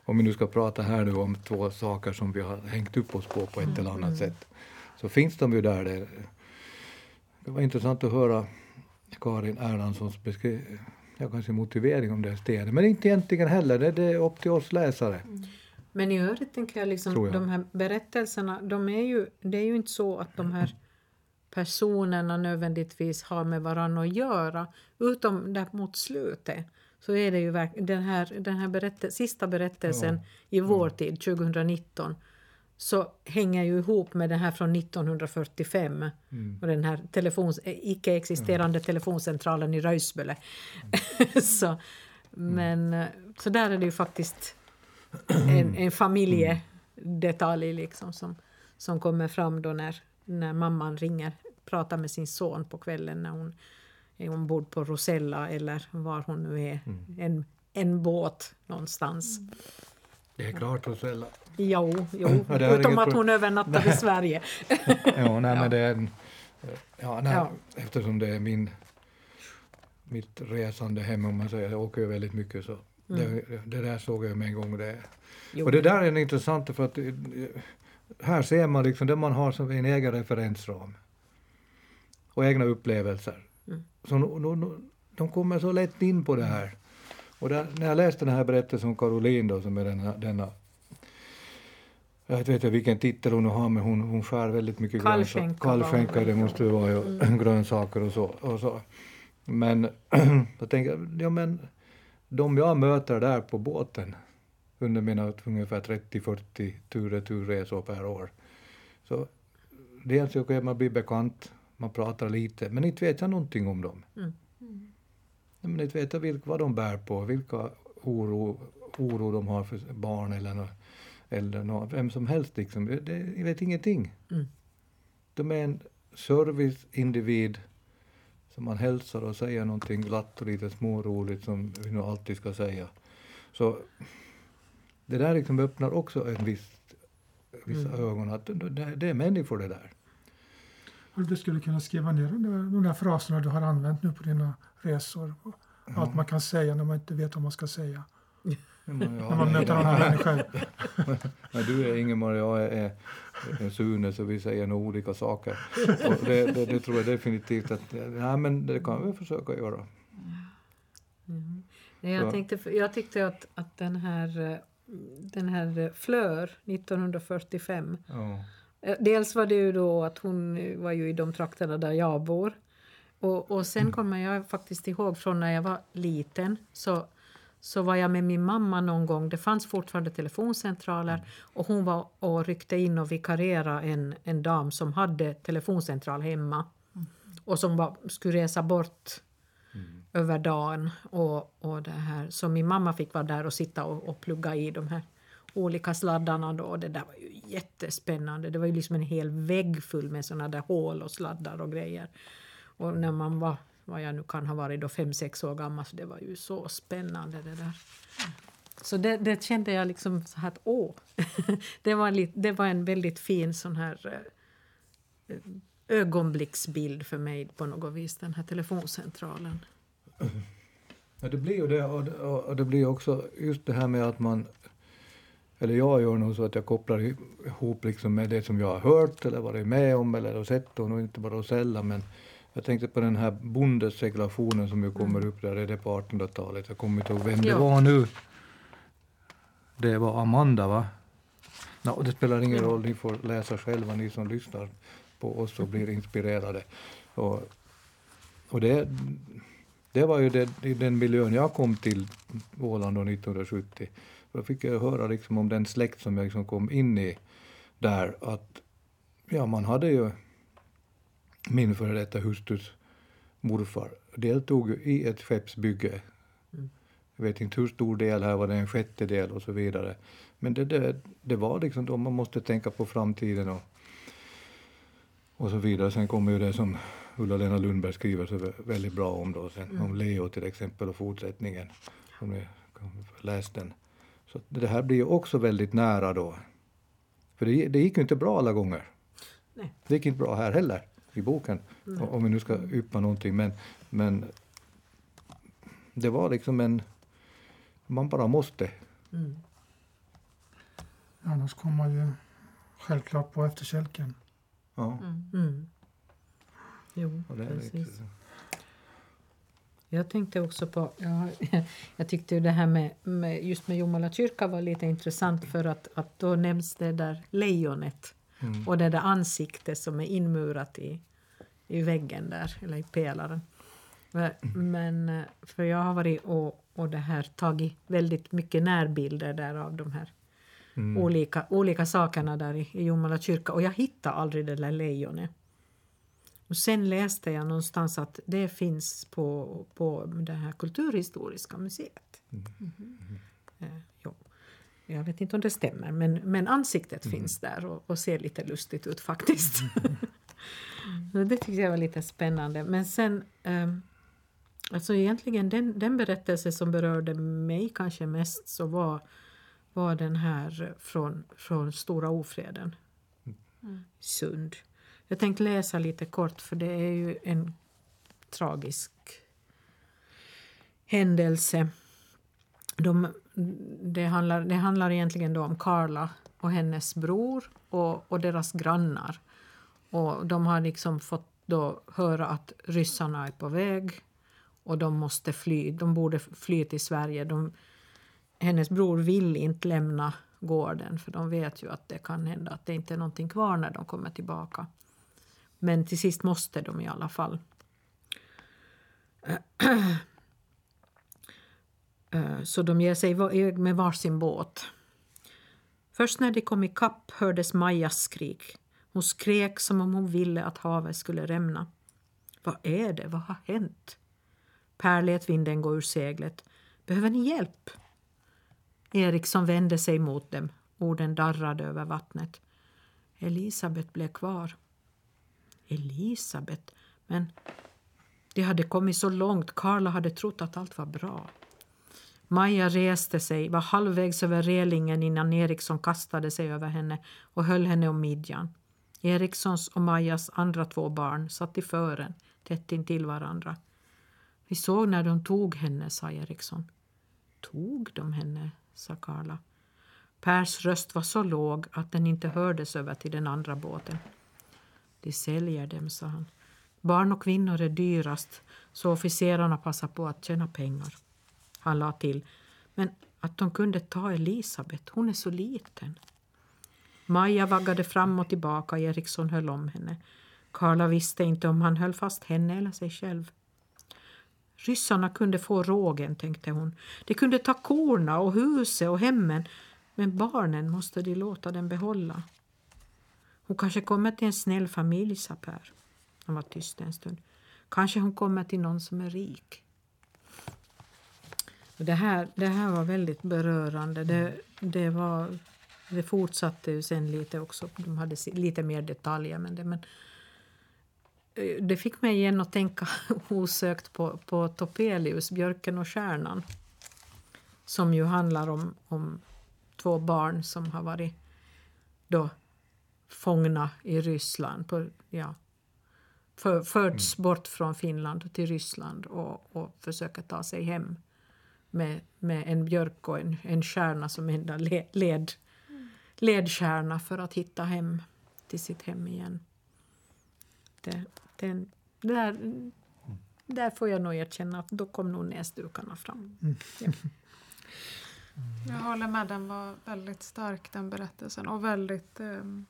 Om vi nu ska prata här nu om två saker som vi har hängt upp oss på på ett eller annat sätt. Så finns de ju där. Det, det var intressant att höra Karin Erlandssons beskri- ja, kanske motivering om det här stenen. Men inte egentligen heller, det, är upp till oss läsare. Men i övrigt tänker jag liksom jag. de här berättelserna, de är ju, det är ju inte så att de här personerna nödvändigtvis har med varandra att göra. Utom där mot slutet så är det ju den här, den här berätte, sista berättelsen i vår tid, 2019, så hänger ju ihop med den här från 1945 och den här telefons, eh, icke-existerande telefoncentralen i Röjsböle. så, men eh, så där är det ju faktiskt en, en familjedetalj liksom som, som kommer fram då när, när mamman ringer, pratar med sin son på kvällen när hon är ombord på Rosella eller var hon nu är, en, en båt någonstans. Det är klart Rosella. Jo, jo. Ja, utom att hon övernattar i Sverige. Ja, nej, men det är en, ja, nej, Ja. eftersom det är min, mitt resande hem, om man säger, jag åker ju väldigt mycket så det, det där såg jag med en gång. Det, Jo. och det där är intressant för att eh, här ser man liksom det man har som en egen referensram och egna upplevelser. Mm. Så no, no, no, de kommer så lätt in på det här. Och där, när jag läste den här berättelsen om Caroline då, som är denna, denna jag vet inte vilken titel hon har, men hon, hon skär väldigt mycket grönsaker. Kallskänka, det måste det vara, ju, Mm. grönsaker och så, och så. Men jag tänker, ja men de jag möter där på båten under mina ungefär 30-40 tur turresor per år. Så dels så kan man bli bekant, man pratar lite, men inte vet jag någonting om dem. Mm. Men inte vet jag vilka, vad de bär på, vilka oro, oro de har för barn eller, nå, eller nå, vem som helst. Liksom. Det, jag vet ingenting. Mm. De är en serviceindivid som man hälsar och säger någonting glatt och lite småroligt som vi nog alltid ska säga. Så det där liksom öppnar också en viss vissa ögon att det, det är människor det där. Och du skulle kunna skriva ner de där, de där fraserna du har använt nu på dina resor. Och Allt man kan säga när man inte vet vad man ska säga. Men När man möter andra människor. Men du är Ingemar och jag är, är Sune så vi säger nog olika saker. Och det, det, det tror jag definitivt att ja, men det kan vi försöka göra. Mm. Nej, Jag, tänkte, jag tyckte att, att den här, den här Flör 1945 Ja. Eh, Dels var det ju då att hon var ju i de trakterna där jag bor. Och, och sen kommer jag faktiskt ihåg från när jag var liten så, så var jag med min mamma någon gång. Det fanns fortfarande telefoncentraler och hon var och ryckte in och vikarierade en, en dam som hade telefoncentral hemma och som var, skulle resa bort över dagen. Och, och det här. Så min mamma fick vara där och sitta och, och plugga i de här olika sladdarna. Då. Och det där var ju jättespännande. Det var ju liksom en hel vägg full med såna där hål och sladdar och grejer. Och när man var, vad jag nu kan ha varit då, fem, sex år gammal, så det var ju så spännande det där. Så det, det kände jag liksom så här att åh, det var, lite, det var en väldigt fin sån här eh, ögonblicksbild för mig på något vis, den här telefoncentralen. Ja, det blir ju det och, och, och det blir också just det här med att man eller jag gör nog så att jag kopplar ihop liksom med det som jag har hört eller varit med om eller sett och nog inte bara sällan men jag tänkte på den här bondeseglationen som ju kommer upp där, är det på 1800-talet? Jag kommer inte ihåg vem det var nu. Det var Amanda va? Nå, det spelar ingen roll, ni får läsa själva ni som lyssnar på oss och blir inspirerade. Och, och det, det var ju det, i den miljön jag kom till Åland då 1970. Då fick jag höra liksom om den släkt som jag liksom kom in i där att ja, man hade ju min före detta hustrus morfar deltog i ett skeppsbygge. Mm. Jag vet inte hur stor del här var det, en sjättedel och så vidare. Men det, det, det var liksom då man måste tänka på framtiden och, och så vidare. Sen kommer ju det som Ulla-Lena Lundberg skriver så vä- väldigt bra om då sen, Mm. om Leo till exempel och fortsättningen. Om ni läst den. Så det här blir ju också väldigt nära då. För det, det gick ju inte bra alla gånger. Nej. Det gick inte bra här heller i boken, Nej. om vi nu ska yppa någonting. Men, men det var liksom en... Man bara måste. Mm. Annars kommer man ju självklart på efterkälken. Ja, Mm. Jo, och det är precis. lite, Jag tänkte också på, ja, jag tyckte det här med, med just med Jomala kyrka var lite intressant för att, att då nämns det där lejonet mm. och det där ansiktet som är inmurat i, i väggen där, eller i pelaren. Men- Men för jag har varit och, och det här tagit väldigt mycket närbilder där av de här Mm. olika, olika sakerna där i, i Jomala kyrka och jag hittade aldrig det där lejonet. Och sen läste jag någonstans att det finns på, på det här kulturhistoriska museet. Eh, jo. Jag vet inte om det stämmer, men, men ansiktet finns där och, och ser lite lustigt ut faktiskt. Så det tyckte jag var lite spännande. Men sen, ehm, alltså egentligen den, den berättelse som berörde mig kanske mest så var, var den här från, från Stora ofreden. Sund. Jag tänkte läsa lite kort för det är ju en tragisk händelse. De, det, handlar, det handlar egentligen då om Karla och hennes bror och, och deras grannar. Och de har liksom fått då höra att ryssarna är på väg och de måste fly. De borde fly till Sverige. De, hennes bror vill inte lämna gården för de vet ju att det kan hända att det inte är någonting kvar när de kommer tillbaka. Men till sist måste de i alla fall. Eh, så de ger sig iväg eh, med varsin båt. Först när de kom i kapp hördes Majas skrik. Hon skrek som om hon ville att havet skulle rämna. Vad är det? Vad har hänt? Per lät vinden gå ur seglet. Behöver ni hjälp? Eriksson vände sig mot dem. Orden darrade över vattnet. Elisabet blev kvar. Elisabet? Men de hade kommit så långt. Karla hade trott att allt var bra. Maja reste sig, var halvvägs över relingen innan Eriksson kastade sig över henne och höll henne om midjan. Erikssons och Majas andra två barn satt i fören, tätt intill varandra. Vi såg när de tog henne, sa Eriksson. Tog de henne, sa Karla. Pers röst var så låg att den inte hördes över till den andra båten. De säljer dem, sa han. Barn och kvinnor är dyrast, så officerarna passar på att tjäna pengar. Han la till, men att de kunde ta Elisabet, hon är så liten. Maja vaggade fram och tillbaka, Eriksson höll om henne. Karla visste inte om han höll fast henne eller sig själv. Ryssarna kunde få rågen, tänkte hon. De kunde ta korna och huset och hemmen, men barnen måste de låta dem behålla. Hon kanske kommer till en snäll familj, sa Per. Han var tyst en stund. Kanske hon kommer till någon som är rik. Det här, det här var väldigt berörande. Det, det, var, det fortsatte ju sen lite också. De hade lite mer detaljer. Men det, men eh, det fick mig igen att tänka osökt på, på Topelius, Björken och stjärnan som ju handlar om, om två barn som har varit då fångna i Ryssland. På, ja, för, förts mm. bort från Finland till Ryssland och, och försöker ta sig hem med, med en björk och en, en stjärna som enda led, ledstjärna för att hitta hem till sitt hem igen. Det, den, där, där får jag nog erkänna att då kom nog näsdukarna fram. Mm. Ja. Jag håller med, den var väldigt stark den berättelsen och väldigt um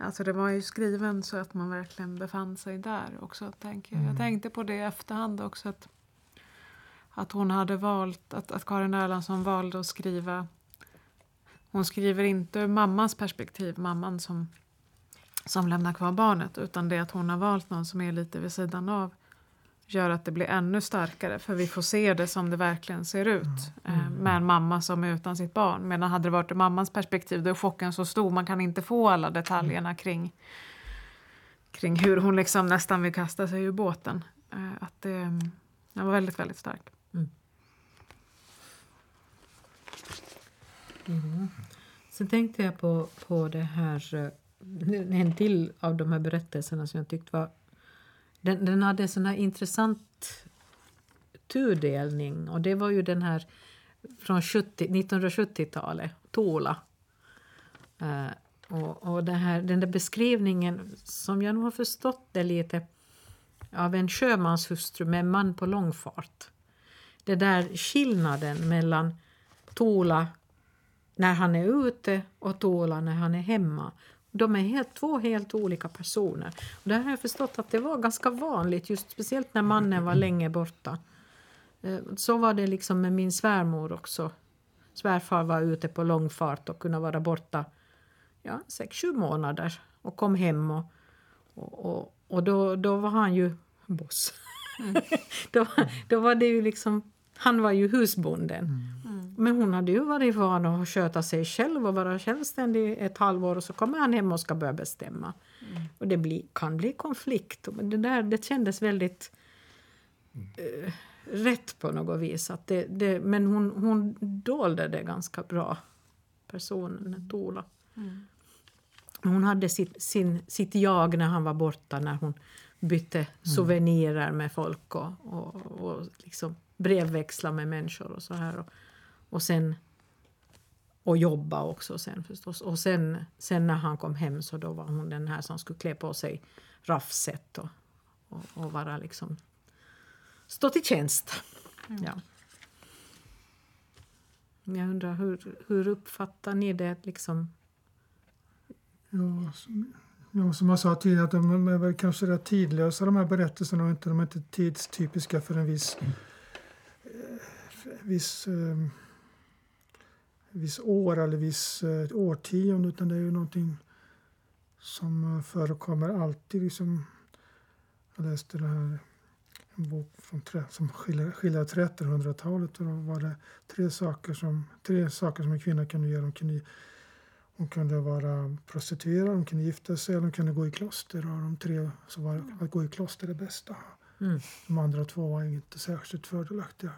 Alltså det var ju skriven så att man verkligen befann sig där också. Tänker jag. Mm. jag tänkte på det i efterhand också. Att, att hon hade valt, att, att Karin Erlandsson valde att skriva. Hon skriver inte ur mammans perspektiv, mamman som, som lämnar kvar barnet. Utan det att hon har valt någon som är lite vid sidan av gör att det blir ännu starkare för vi får se det som det verkligen ser ut mm. eh, med en mamma som är utan sitt barn. Medan hade det varit ur mammans perspektiv då är chocken så stor, man kan inte få alla detaljerna kring, kring hur hon liksom nästan vill kasta sig ur båten. Eh, att det, den var väldigt, väldigt stark. Mm. Mm. Sen tänkte jag på, på det här, eh, en till av de här berättelserna som jag tyckte var den, den hade en sån här intressant tudelning och det var ju den här från 1970-talet, Tola. Uh, och, och den, här, den där beskrivningen, som jag nog har förstått det lite, av en sjömanshustru med en man på långfart. Det där skillnaden mellan Tola när han är ute och Tola när han är hemma. De är helt, två helt olika personer. Och där har jag förstått att det var ganska vanligt, just speciellt när mannen var länge borta. Eh, så var det liksom med min svärmor också. Svärfar var ute på långfart och kunde vara borta ja, sex, sju månader och kom hem. Och, och, och, och då, då var han ju boss. Mm. då, då var det ju liksom, han var ju husbonden. Mm. Men hon hade ju varit van att sköta sig själv och vara självständig ett halvår och så kommer han hem och ska börja bestämma. Mm. Och det blir, kan bli konflikt. Det, där, det kändes väldigt uh, rätt på något vis. Att det, det, men hon, hon dolde det ganska bra, personen Tola. Mm. Hon hade sitt, sin, sitt jag när han var borta, när hon bytte mm. souvenirer med folk och, och, och liksom brevväxla med människor och så här. Och, och sen och jobba också sen förstås. Och sen, sen när han kom hem så då var hon den här som skulle klä på sig raffset och, och, och vara liksom stå till tjänst. Mm. Ja. Jag undrar hur, hur uppfattar ni det liksom? Ja, som, ja, som jag sa tidigare, att de är väl kanske rätt tidlösa de här berättelserna och inte, de är inte tidstypiska för en viss, mm. eh, viss eh, viss år eller viss eh, årtionde utan det är ju någonting som eh, förekommer alltid. Liksom, jag läste det här, en bok från, som skiljer 1300-talet och då var det tre saker som, tre saker som en kvinna kunde göra. Hon kunde, hon kunde vara prostituerad, hon kunde gifta sig eller hon kunde gå i kloster. Och de tre så var att gå i kloster det bästa. Mm. De andra två var inte särskilt fördelaktiga.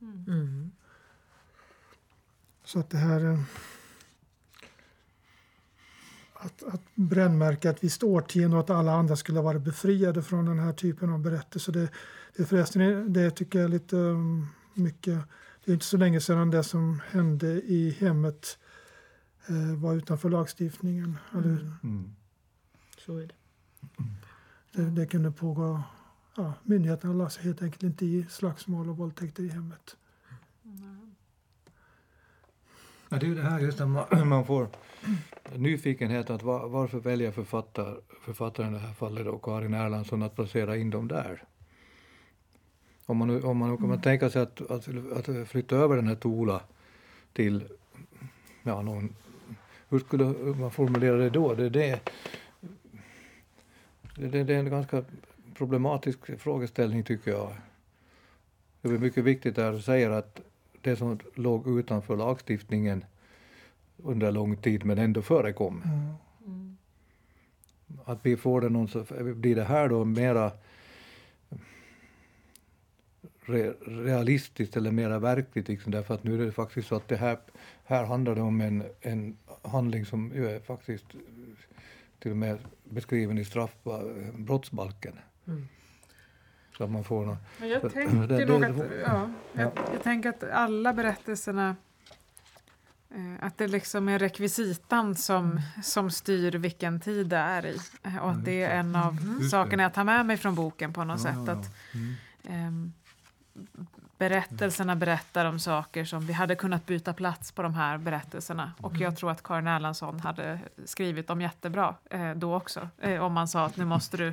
Mm. Så att det här... eh, Att, att brännmärka ett visst årtionde och att alla andra skulle vara befriade från den här typen av berättelser. Det, det förresten, det tycker jag är lite um, mycket... Det är inte så länge sedan det som hände i hemmet eh, var utanför lagstiftningen. Eller, Mm. Så är det. det, det kunde pågå... Ja, myndigheterna lade sig helt enkelt inte i slagsmål och våldtäkter i hemmet. Ja, det är ju det här just när man, man får nyfikenhet att var, varför väljer författar, författaren i det här fallet och Karin Erlandsson att placera in dem där? Om man, nu- om man, om man tänker sig att, att, att flytta över den här Tola till ja, någon, hur skulle man formulera det då? Det, det, det, det är en ganska problematisk frågeställning tycker jag. Det är mycket viktigt där du säger att det som låg utanför lagstiftningen under lång tid men ändå förekom. Mm. Att vi får det någon, så blir det här då mera re, realistiskt eller mera verkligt liksom, därför att nu är det faktiskt så att det här, här handlar det om en, en handling som ju är faktiskt till och med beskriven i straffbrottsbalken. Mm. Så att man får någon, Men jag tänker det- det- att, ja, jag, jag tänker att alla berättelserna eh, att det liksom är rekvisitan som, som styr vilken tid det är i. Eh, Och att det är en av det. sakerna jag tar med mig från boken på något Ja, sätt. ja, Att mm. ehm, berättelserna berättar om saker som vi hade kunnat byta plats på de här berättelserna. Och jag tror att Karin Erlandsson hade skrivit dem jättebra eh, då också. Eh, om man sa att nu måste du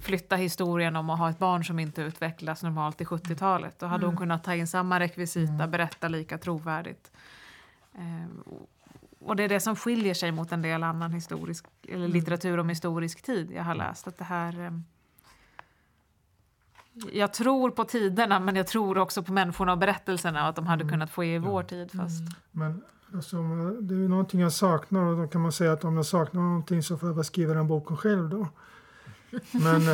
flytta historien om att ha ett barn som inte utvecklas normalt i 70-talet. Då hade hon kunnat ta in samma rekvisita, berätta lika trovärdigt. Eh, och- det är det som skiljer sig mot en del annan historisk, eller litteratur om historisk tid jag har läst. Att det här... Jag tror på tiderna men jag tror också på människorna och berättelserna och att de hade kunnat få i vår tid. Fast, Men alltså, det är ju någonting jag saknar och då kan man säga att om jag saknar någonting så får jag väl skriva den boken själv då. Men,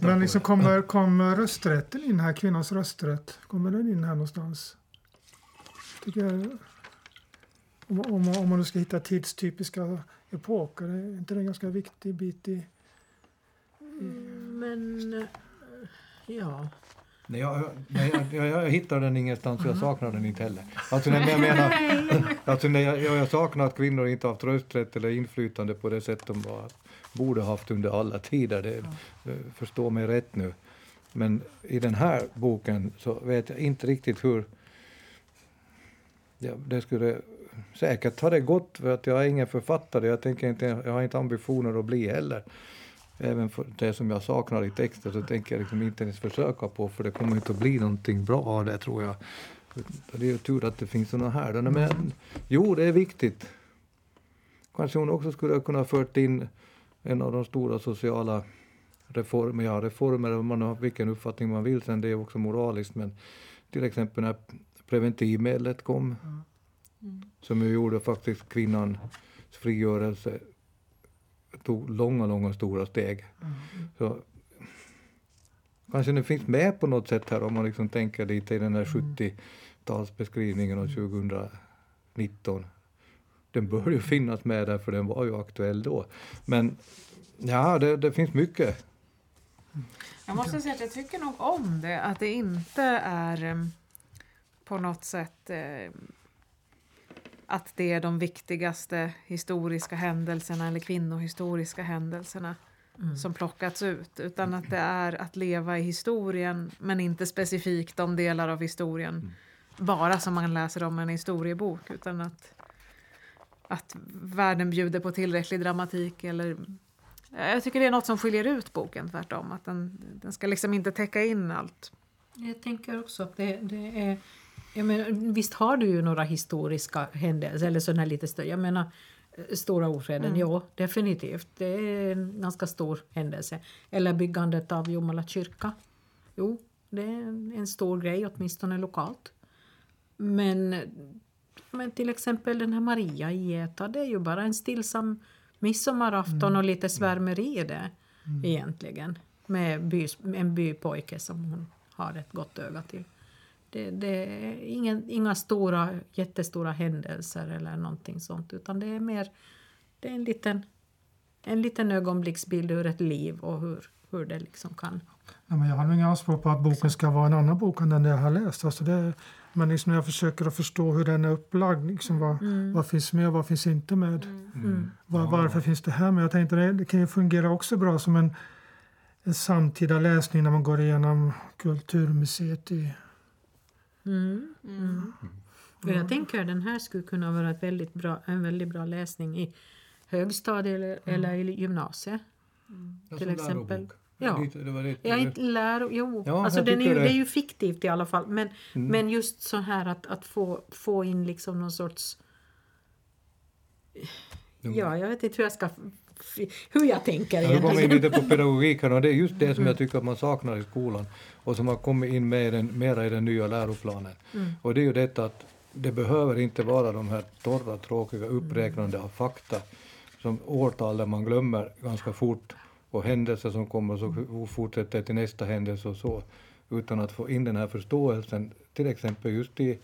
men liksom det. kommer, kommer rösträtten in här, kvinnans rösträtt, kommer den in här någonstans? Tycker jag, om, om, om man nu ska hitta tidstypiska epoker, är inte det en ganska viktig bit i... Men eh, ja, Nej, jag, jag, jag, jag hittar den ingenstans, jag saknar den inte heller. Alltså, när jag, menar, alltså, när jag, jag, jag saknar att kvinnor inte haft rösträtt eller inflytande på det sätt de var, borde haft under alla tider. Det, eh, Förstå mig rätt nu. Men i den här boken så vet jag inte riktigt hur... Ja, det skulle säkert ha det gått för att jag är ingen författare. Jag, tänker inte, jag har inte ambitioner att bli heller. Även för det som jag saknar i texten så tänker jag liksom inte ens försöka på för det kommer inte att bli någonting bra av det tror jag. Det är ju tur att det finns såna här. Men, jo, det är viktigt. Kanske hon också skulle kunna fört in en av de stora sociala reformer, ja reformer, man har vilken uppfattning man vill sen, det är också moraliskt, men till exempel när preventivmedlet kom, som ju gjorde faktiskt kvinnans frigörelse, tog långa, långa stora steg. Så kanske det finns med på något sätt här om man liksom tänker lite i den här 70-talsbeskrivningen av 2019. Den bör ju finnas med där för den var ju aktuell då. Men ja, det, det finns mycket. Jag måste säga att jag tycker nog om det, att det inte är em, på något sätt eh, att det är de viktigaste historiska händelserna eller kvinnohistoriska händelserna som plockats ut, utan att det är att leva i historien men inte specifikt de delar av historien bara som man läser om en historiebok, utan att, att världen bjuder på tillräcklig dramatik eller jag tycker det är något som skiljer ut boken tvärtom. Att den, den ska liksom inte täcka in allt. jag tänker också att det, det är... Jag menar, visst har du ju några historiska händelser, eller sådana lite större. Jag menar, eh, Stora ofreden, ja definitivt. Det är en ganska stor händelse. Eller byggandet av Jomala kyrka. Jo, det är en stor grej, åtminstone lokalt. Men, men till exempel den här Maria i Geta, det är ju bara en stillsam midsommarafton och lite svärmeri i det egentligen. Med by, en bypojke som hon har ett gott öga till. Det, det är ingen, inga stora, jättestora händelser eller någonting sånt utan det är mer det är en liten, en liten ögonblicksbild ur ett liv och hur, hur det liksom kan... Ja, men jag har nog inga anspråk på att boken ska vara en annan bok än den jag har läst. Alltså det, men liksom när jag försöker att förstå hur den är upplagd, liksom vad, Mm. vad finns med och vad finns inte med. Mm. Var, varför finns det här med? Jag tänkte det, det kan ju fungera också bra som en, en samtida läsning när man går igenom Kulturmuseet i Mm. Mm. Och jag tänker att den här skulle kunna vara ett väldigt bra, en väldigt bra läsning i högstadiet eller, eller i gymnasiet. Ja, Till exempel. Ja. Ja, inte läro, jo. Ja, alltså jag den är ju, det det. är ju fiktivt i alla fall. Men, Mm. men just så här att, att få, få in liksom någon sorts... Mm. Ja, jag vet inte hur jag ska... Hur jag tänker Ja, då kommer in egentligen. lite på pedagogiken och det är just det som jag tycker att man saknar i skolan och som har kommit in med i den, mera i den nya läroplanen. Mm. Och det är ju detta att det behöver inte vara de här torra, tråkiga uppräknande av fakta som årtal där man glömmer ganska fort och händelser som kommer så fortsätter till nästa händelse och så. Utan att få in den här förståelsen, till exempel just i,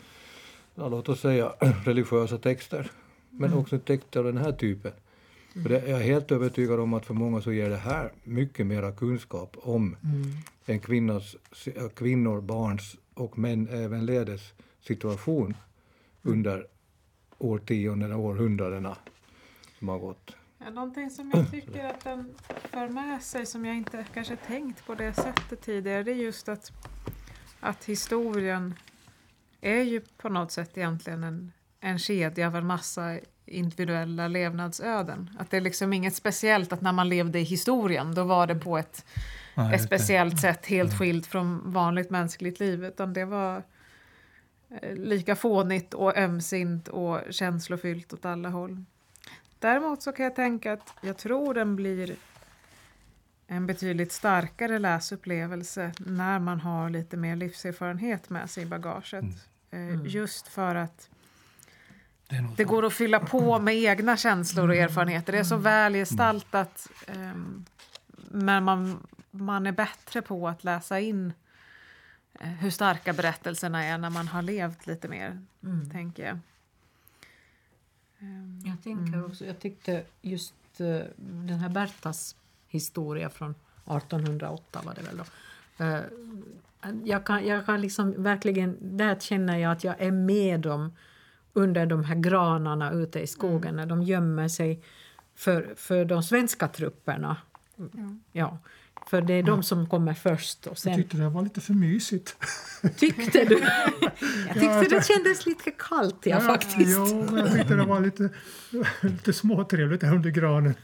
ja, låt oss säga, religiösa texter. Men också texter av den här typen. För det, jag är helt övertygad om att för många så ger det här mycket mera kunskap om en kvinnas, kvinnor, barns och män ävenledes situation under årtiondena, århundradena som har gått. Ja, någonting som jag tycker att den för med sig som jag inte kanske tänkt på det sättet tidigare det är just att, att historien är ju på något sätt egentligen en, en kedja av en massa individuella levnadsöden. Att det är liksom inget speciellt att när man levde i historien då var det på ett, ett speciellt sätt helt skilt från vanligt mänskligt liv utan det var eh, lika fånigt och ömsint och känslofyllt åt alla håll. Däremot så kan jag tänka att jag tror den blir en betydligt starkare läsupplevelse när man har lite mer livserfarenhet med sig i bagaget. Eh, Just för att det går att fylla på med egna känslor och erfarenheter. Det är så väl gestaltat. ehm, men man, man är bättre på att läsa in eh, hur starka berättelserna är när man har levt lite mer, Mm. tänker jag. Ehm, Jag tänker också, jag tyckte just eh, den här Bertas historia från 1808 var det väl då. Eh, jag kan, jag kan liksom verkligen, där känner jag att jag är med dem under de här granarna ute i skogen när de gömmer sig för, för de svenska trupperna. Ja, för det är de som kommer först. Och Jag sen, tyckte det var lite för mysigt. tyckte du? Jag tyckte det kändes lite kallt, ja, faktiskt. Jo, men jag tyckte det var lite, lite småtrevligt där under granen.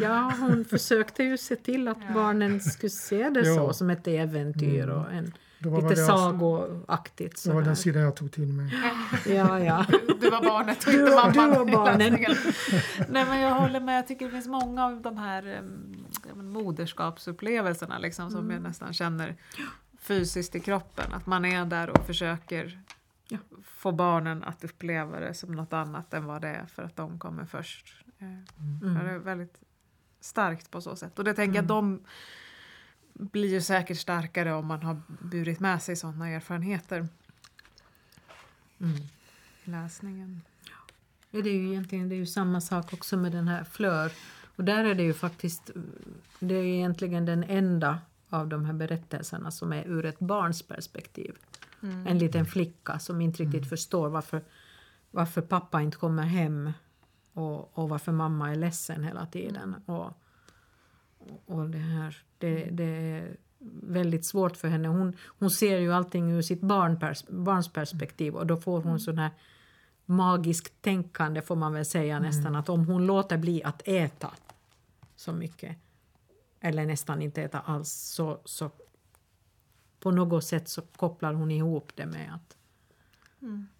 Ja, hon försökte ju se till att barnen skulle se det så som ett äventyr och en, lite det, sagoaktigt. det var den sidan jag tog till mig. Ja, ja. Du var barnet och Du inte var- mamman. du var barnen. Nej men jag håller med, jag tycker det finns många av de här um, moderskapsupplevelserna liksom, som jag nästan känner fysiskt i kroppen. Att man är där och försöker Ja. få barnen att uppleva det som något annat än vad det är för att de kommer först. Eh, Mm. Det är väldigt starkt på så sätt. Och det tänker jag, de blir ju säkert starkare om man har burit med sig sådana erfarenheter Mm. läsningen. Ja, det är ju egentligen det är ju samma sak också med den här Flör. Och där är det ju faktiskt, det är egentligen den enda av de här berättelserna som är ur ett barns perspektiv. En liten flicka som inte riktigt förstår varför, varför pappa inte kommer hem och, och varför mamma är ledsen hela tiden. Och, och det här, det, det är väldigt svårt för henne. Hon, hon ser ju allting ur sitt barnpers, barns perspektiv och då får hon sån här magiskt tänkande får man väl säga nästan att om hon låter bli att äta så mycket eller nästan inte äta alls så, så på något sätt så kopplar hon ihop det med att,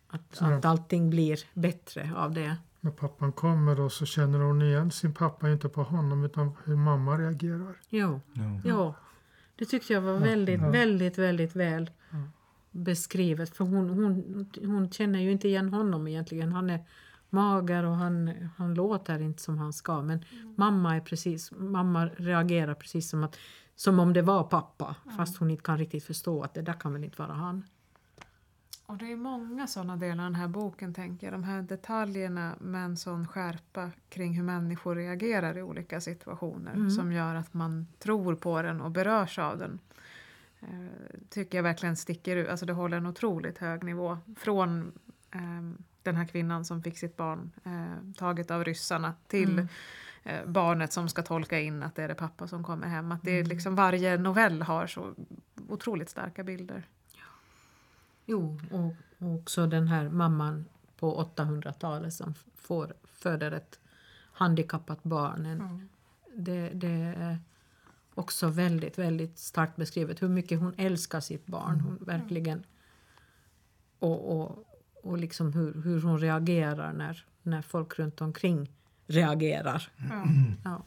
att, Så- att allting blir bättre av det. När pappan kommer då så känner hon igen sin pappa, inte på honom utan hur mamma reagerar. Jo, Ja. jo. det tyckte jag var väldigt, ja. väldigt, väldigt väl beskrivet. För hon, hon, hon känner ju inte igen honom egentligen. Han är mager och han, han låter inte som han ska. Men mamma, är precis, mamma reagerar precis som att som om det var pappa, fast hon inte kan riktigt förstå att det där kan väl inte vara han. Och det är många sådana delar i den här boken, tänker jag. De här detaljerna med en sån skärpa kring hur människor reagerar i olika situationer Mm. som gör att man tror på den och berörs av den. Eh, tycker jag verkligen sticker ut. Alltså det håller en otroligt hög nivå. Från eh, den här kvinnan som fick sitt barn eh, taget av ryssarna till Mm. eh, barnet som ska tolka in att det är det pappa som kommer hem. Att det är Mm. liksom varje novell har så otroligt starka bilder. Jo, och, och också den här mamman på 800-talet som får, föder ett handikappat barn. En, det, det är också väldigt, väldigt starkt beskrivet hur mycket hon älskar sitt barn. Hon verkligen och, och, och liksom hur, hur hon reagerar när, när folk runt omkring reagerar. Ja.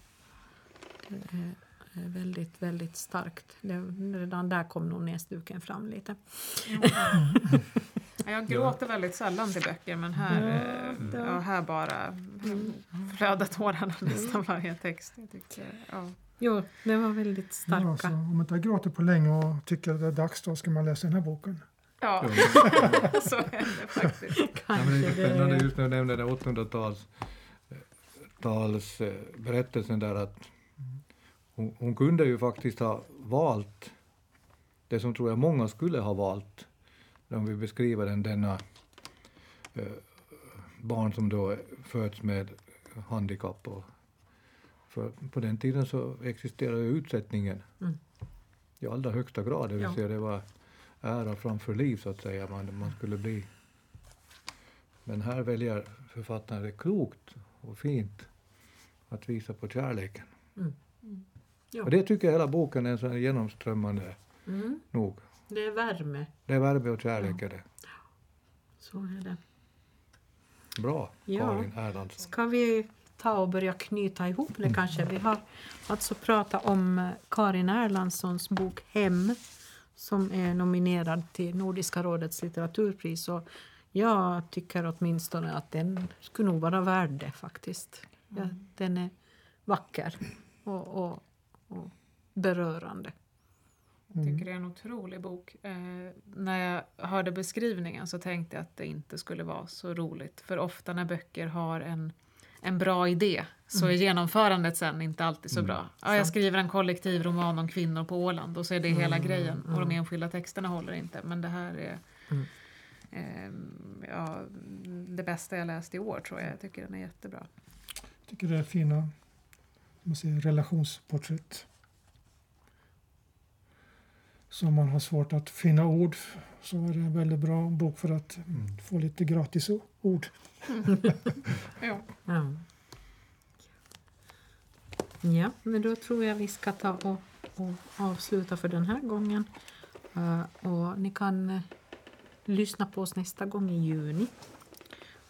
Ja. Är väldigt, väldigt starkt. Det, redan där kom nog näsduken fram lite. Ja, Jag gråter väldigt sällan till böcker men här, Ja, eh, det- ja, här bara flödar tårarna nästan varje text. Jag tyckte, ja. Jo, det var väldigt Ja, starka. så om man inte har gråtit på länge och tycker att det är dags då ska man läsa den här boken. ja, så är det faktiskt. Ja, men det är Kanske spännande det. just när du nämnde den 800-tals tals, eh, berättelsen där att hon, hon kunde ju faktiskt ha valt det som tror jag många skulle ha valt om vi beskriver den, denna eh, barn som då föds med handikapp. Och, för på den tiden så existerade ju utsättningen Mm. i allra högsta grad, det vill Ja. säga det var ära framför liv så att säga, man, man skulle bli. Men här väljer författaren det klokt och fint att visa på kärleken. Ja. Och det tycker jag hela boken är så genomströmmande Mm, nog. det är värme. Det är värme och kärlek är det. Så är det. Bra, Ja. Karin Erlandsson. Ska vi ta och börja knyta ihop det kanske? Vi har alltså pratat om eh, Karin Erlandssons bok Hem som är nominerad till Nordiska rådets litteraturpris. Och jag tycker åtminstone att den skulle nog vara värd det faktiskt. Ja, den är vacker och, och, och berörande. Jag tycker det är en otrolig bok. Eh, när jag hörde beskrivningen så tänkte jag att det inte skulle vara så roligt. För ofta när böcker har en, en bra idé så är genomförandet sen inte alltid så bra. Ja, jag skriver en kollektiv roman om kvinnor på Åland och så är det hela grejen. Och de enskilda texterna håller inte. Men det här är Mm. eh, ja, det bästa jag läst i år tror jag. Jag tycker den är jättebra. Jag tycker det är fina man säger, relationsporträtt. Så om man har svårt att finna ord så är det en väldigt bra bok för att Mm. få lite gratis ord. Ja. Ja. ja, men då tror jag vi ska ta och, och avsluta för den här gången. Eh, och ni kan eh, lyssna på oss nästa gång i juni.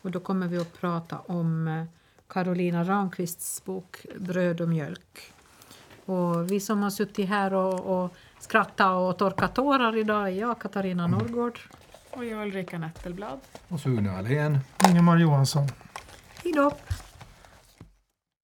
Och då kommer vi att prata om uh, Carolina Ramqvists bok Bröd och mjölk. Och vi som har suttit här och, och skrattat och torkat tårar idag är jag, Katarina Norrgård. Och jag Ulrika Nettelblad. Och Sune Ahlén. Ingemar Johansson. Hej då!